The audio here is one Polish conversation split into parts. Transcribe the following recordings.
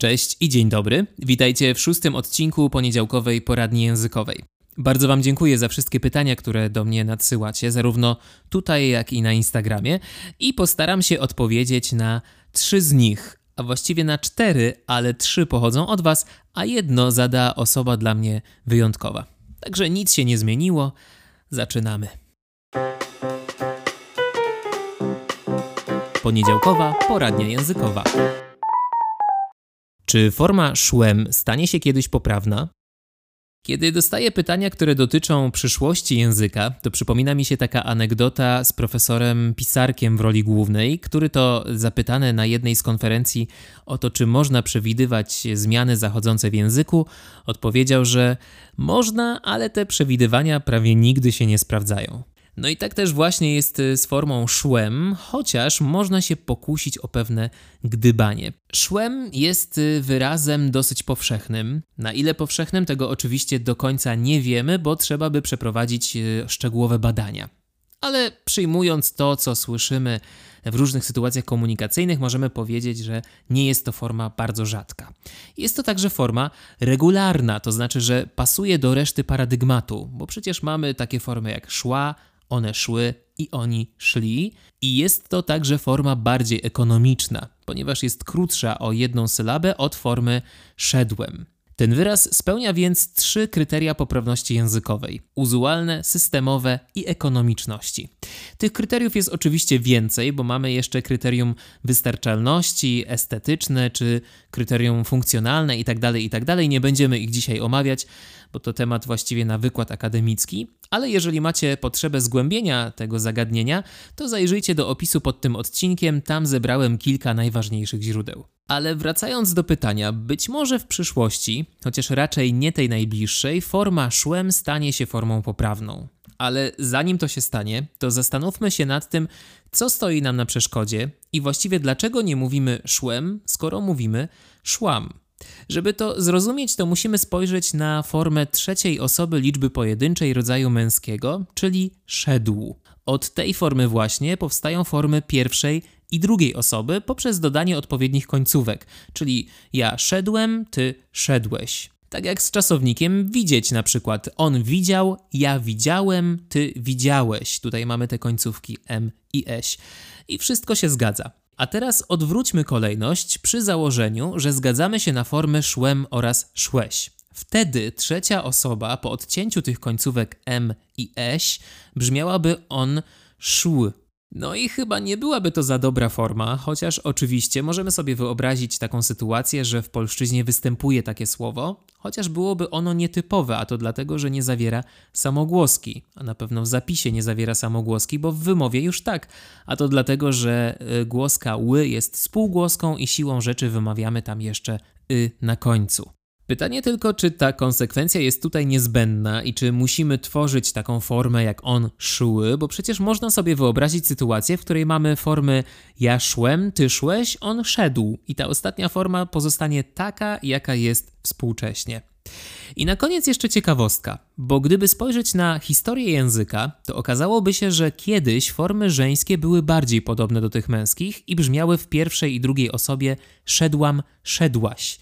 Cześć i dzień dobry. Witajcie w szóstym odcinku poniedziałkowej poradni językowej. Bardzo Wam dziękuję za wszystkie pytania, które do mnie nadsyłacie, zarówno tutaj, jak i na Instagramie, i postaram się odpowiedzieć na trzy z nich, a właściwie na cztery, ale trzy pochodzą od Was, a jedno zada osoba dla mnie wyjątkowa. Także nic się nie zmieniło. Zaczynamy. Poniedziałkowa poradnia językowa. Czy forma szłem stanie się kiedyś poprawna? Kiedy dostaję pytania, które dotyczą przyszłości języka, to przypomina mi się taka anegdota z profesorem Pisarkiem w roli głównej, który to zapytany na jednej z konferencji o to, czy można przewidywać zmiany zachodzące w języku, odpowiedział, że można, ale te przewidywania prawie nigdy się nie sprawdzają. No i tak też właśnie jest y, z formą szłem, chociaż można się pokusić o pewne gdybanie. Szłem jest y, wyrazem dosyć powszechnym. Na ile powszechnym, tego oczywiście do końca nie wiemy, bo trzeba by przeprowadzić y, szczegółowe badania. Ale przyjmując to, co słyszymy w różnych sytuacjach komunikacyjnych, możemy powiedzieć, że nie jest to forma bardzo rzadka. Jest to także forma regularna, to znaczy, że pasuje do reszty paradygmatu, bo przecież mamy takie formy jak szła, one szły i oni szli. I jest to także forma bardziej ekonomiczna, ponieważ jest krótsza o jedną sylabę od formy szedłem. Ten wyraz spełnia więc trzy kryteria poprawności językowej: uzualne, systemowe i ekonomiczności. Tych kryteriów jest oczywiście więcej, bo mamy jeszcze kryterium wystarczalności, estetyczne czy kryterium funkcjonalne itd., tak itd. Tak Nie będziemy ich dzisiaj omawiać, bo to temat właściwie na wykład akademicki, ale jeżeli macie potrzebę zgłębienia tego zagadnienia, to zajrzyjcie do opisu pod tym odcinkiem, tam zebrałem kilka najważniejszych źródeł. Ale wracając do pytania, być może w przyszłości, chociaż raczej nie tej najbliższej, forma szłem stanie się formą poprawną. Ale zanim to się stanie, to zastanówmy się nad tym, co stoi nam na przeszkodzie i właściwie dlaczego nie mówimy szłem, skoro mówimy szłam. Żeby to zrozumieć, to musimy spojrzeć na formę trzeciej osoby liczby pojedynczej rodzaju męskiego, czyli szedł. Od tej formy właśnie powstają formy pierwszej i drugiej osoby poprzez dodanie odpowiednich końcówek, czyli ja szedłem, ty szedłeś. Tak jak z czasownikiem widzieć na przykład. On widział, ja widziałem, ty widziałeś. Tutaj mamy te końcówki m i s. I wszystko się zgadza. A teraz odwróćmy kolejność przy założeniu, że zgadzamy się na formy szłem oraz szłeś. Wtedy trzecia osoba po odcięciu tych końcówek m i eś brzmiałaby on szł. No i chyba nie byłaby to za dobra forma, chociaż oczywiście możemy sobie wyobrazić taką sytuację, że w polszczyźnie występuje takie słowo, chociaż byłoby ono nietypowe, a to dlatego, że nie zawiera samogłoski, a na pewno w zapisie nie zawiera samogłoski, bo w wymowie już tak, a to dlatego, że y, głoska ły jest spółgłoską i siłą rzeczy wymawiamy tam jeszcze y na końcu. Pytanie tylko, czy ta konsekwencja jest tutaj niezbędna i czy musimy tworzyć taką formę jak on szły, bo przecież można sobie wyobrazić sytuację, w której mamy formy ja szłem, ty szłeś, on szedł i ta ostatnia forma pozostanie taka, jaka jest współcześnie. I na koniec jeszcze ciekawostka, bo gdyby spojrzeć na historię języka, to okazałoby się, że kiedyś formy żeńskie były bardziej podobne do tych męskich i brzmiały w pierwszej i drugiej osobie szedłam, szedłaś.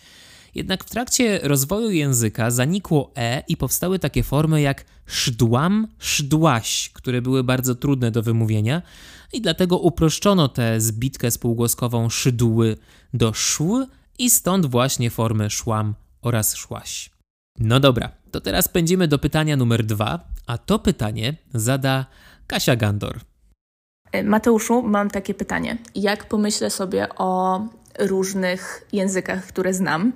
Jednak w trakcie rozwoju języka zanikło e i powstały takie formy jak szdłam, szdłaś, które były bardzo trudne do wymówienia i dlatego uproszczono tę zbitkę spółgłoskową szydły do szł i stąd właśnie formy szłam oraz szłaś. No dobra, to teraz pędzimy do pytania numer dwa, a to pytanie zada Kasia Gandor. Mateuszu, mam takie pytanie. Jak pomyślę sobie o różnych językach, które znam,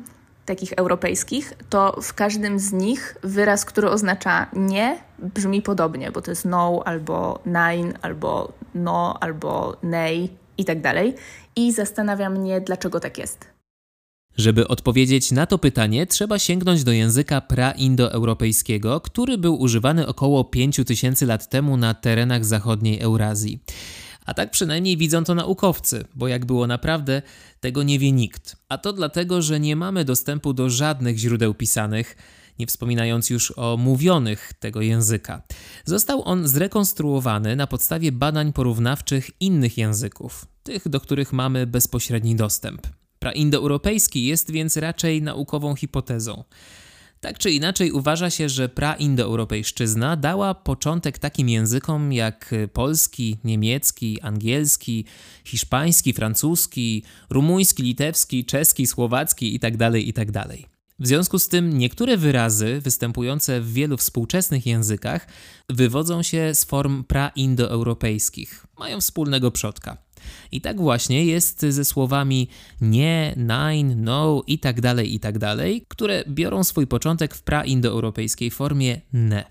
takich europejskich, to w każdym z nich wyraz, który oznacza nie, brzmi podobnie, bo to jest no, albo nein, albo no, albo nej i tak dalej. I zastanawia mnie, dlaczego tak jest. Żeby odpowiedzieć na to pytanie, trzeba sięgnąć do języka praindoeuropejskiego, który był używany około 5000 lat temu na terenach zachodniej Eurazji. A tak przynajmniej widzą to naukowcy, bo jak było naprawdę, tego nie wie nikt. A to dlatego, że nie mamy dostępu do żadnych źródeł pisanych, nie wspominając już o mówionych tego języka. Został on zrekonstruowany na podstawie badań porównawczych innych języków, tych, do których mamy bezpośredni dostęp. Praindoeuropejski jest więc raczej naukową hipotezą. Tak czy inaczej uważa się, że praindoeuropejszczyzna dała początek takim językom jak polski, niemiecki, angielski, hiszpański, francuski, rumuński, litewski, czeski, słowacki itd. itd. W związku z tym niektóre wyrazy występujące w wielu współczesnych językach wywodzą się z form praindoeuropejskich, mają wspólnego przodka. I tak właśnie jest ze słowami nie, nein, no i tak dalej, i tak dalej, które biorą swój początek w praindoeuropejskiej formie ne.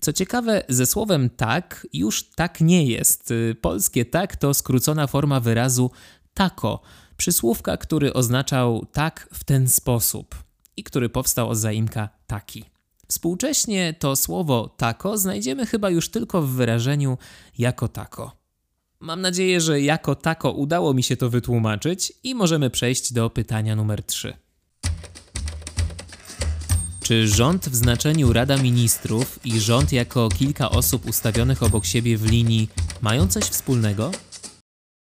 Co ciekawe, ze słowem tak już tak nie jest. Polskie tak to skrócona forma wyrazu tako, przysłówka, który oznaczał tak w ten sposób i który powstał od zaimka taki. Współcześnie to słowo tako znajdziemy chyba już tylko w wyrażeniu jako tako. Mam nadzieję, że jako tako udało mi się to wytłumaczyć i możemy przejść do pytania numer 3. Czy rząd w znaczeniu Rada Ministrów i rząd jako kilka osób ustawionych obok siebie w linii mają coś wspólnego?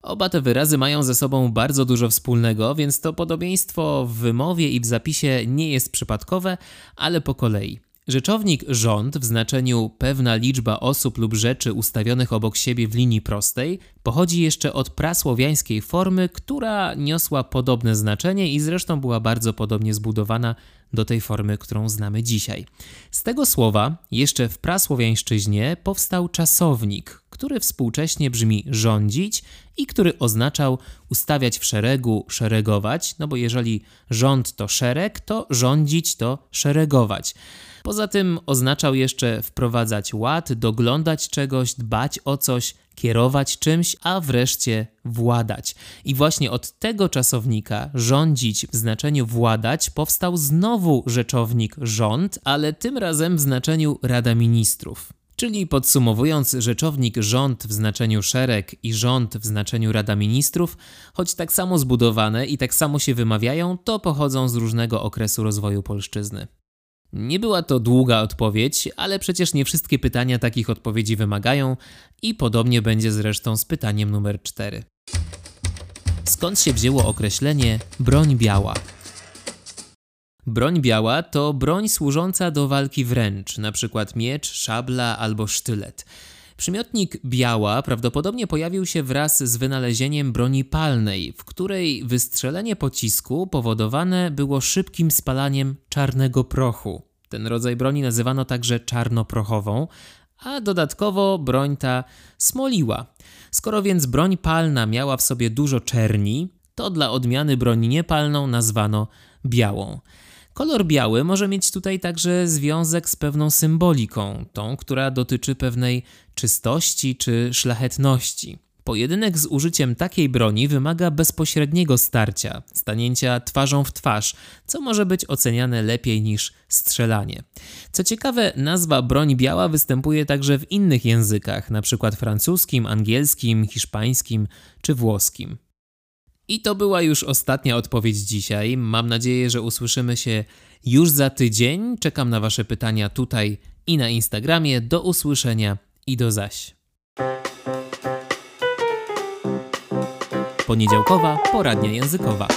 Oba te wyrazy mają ze sobą bardzo dużo wspólnego, więc to podobieństwo w wymowie i w zapisie nie jest przypadkowe, ale po kolei. Rzeczownik rząd w znaczeniu pewna liczba osób lub rzeczy ustawionych obok siebie w linii prostej pochodzi jeszcze od prasłowiańskiej formy, która niosła podobne znaczenie i zresztą była bardzo podobnie zbudowana do tej formy, którą znamy dzisiaj. Z tego słowa, jeszcze w prasłowiańszczyźnie powstał czasownik, który współcześnie brzmi rządzić i który oznaczał ustawiać w szeregu, szeregować, no bo jeżeli rząd to szereg, to rządzić to szeregować. Poza tym oznaczał jeszcze wprowadzać ład, doglądać czegoś, dbać o coś, kierować czymś, a wreszcie władać. I właśnie od tego czasownika rządzić w znaczeniu władać powstał znowu rzeczownik rząd, ale tym razem w znaczeniu Rada Ministrów. Czyli podsumowując, rzeczownik rząd w znaczeniu szereg i rząd w znaczeniu Rada Ministrów, choć tak samo zbudowane i tak samo się wymawiają, to pochodzą z różnego okresu rozwoju polszczyzny. Nie była to długa odpowiedź, ale przecież nie wszystkie pytania takich odpowiedzi wymagają i podobnie będzie zresztą z pytaniem numer 4. Skąd się wzięło określenie broń biała? Broń biała to broń służąca do walki wręcz, np. miecz, szabla albo sztylet. Przymiotnik biała prawdopodobnie pojawił się wraz z wynalezieniem broni palnej, w której wystrzelenie pocisku powodowane było szybkim spalaniem czarnego prochu. Ten rodzaj broni nazywano także czarnoprochową, a dodatkowo broń ta smoliła. Skoro więc broń palna miała w sobie dużo czerni, to dla odmiany broń niepalną nazwano białą. Kolor biały może mieć tutaj także związek z pewną symboliką, tą, która dotyczy pewnej czystości czy szlachetności. Pojedynek z użyciem takiej broni wymaga bezpośredniego starcia, stanięcia twarzą w twarz, co może być oceniane lepiej niż strzelanie. Co ciekawe, nazwa broń biała występuje także w innych językach, np. francuskim, angielskim, hiszpańskim czy włoskim. I to była już ostatnia odpowiedź dzisiaj. Mam nadzieję, że usłyszymy się już za tydzień. Czekam na Wasze pytania tutaj i na Instagramie. Do usłyszenia i do zaś. Poniedziałkowa poradnia językowa.